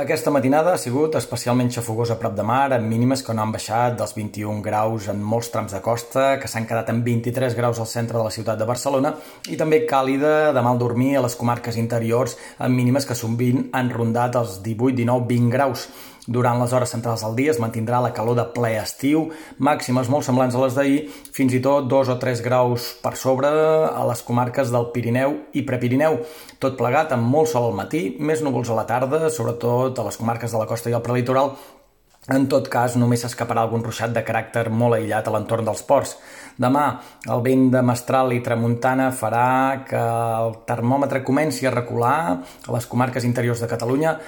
Aquesta matinada ha sigut especialment xafogosa a prop de mar, amb mínimes que no han baixat dels 21 graus en molts trams de costa, que s'han quedat en 23 graus al centre de la ciutat de Barcelona, i també càlida de mal dormir a les comarques interiors, amb mínimes que sovint han rondat els 18, 19, 20 graus. Durant les hores centrals del dia es mantindrà la calor de ple estiu, màximes molt semblants a les d'ahir, fins i tot 2 o 3 graus per sobre a les comarques del Pirineu i Prepirineu. Tot plegat amb molt sol al matí, més núvols a la tarda, sobretot a les comarques de la costa i el prelitoral, en tot cas, només s'escaparà algun ruixat de caràcter molt aïllat a l'entorn dels ports. Demà, el vent de mestral i tramuntana farà que el termòmetre comenci a recular a les comarques interiors de Catalunya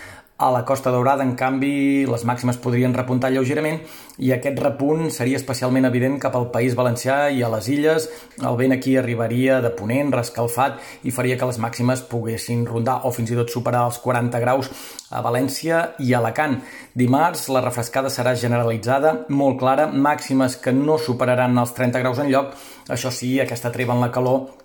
a la Costa Daurada, en canvi, les màximes podrien repuntar lleugerament i aquest repunt seria especialment evident cap al País Valencià i a les illes. El vent aquí arribaria de ponent, rescalfat, i faria que les màximes poguessin rondar o fins i tot superar els 40 graus a València i a Alacant. Dimarts la refrescada serà generalitzada, molt clara, màximes que no superaran els 30 graus en lloc. Això sí, aquesta treva en la calor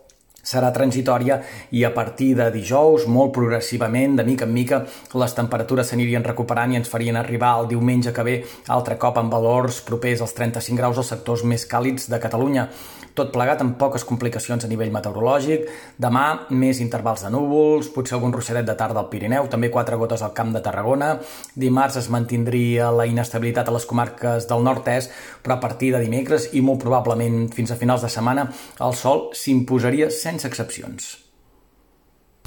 serà transitòria i a partir de dijous, molt progressivament, de mica en mica, les temperatures s'anirien recuperant i ens farien arribar el diumenge que ve altre cop amb valors propers als 35 graus als sectors més càlids de Catalunya. Tot plegat amb poques complicacions a nivell meteorològic. Demà, més intervals de núvols, potser algun rosseret de tarda al Pirineu, també quatre gotes al Camp de Tarragona. Dimarts es mantindria la inestabilitat a les comarques del nord-est, però a partir de dimecres i molt probablement fins a finals de setmana el sol s'imposaria sense.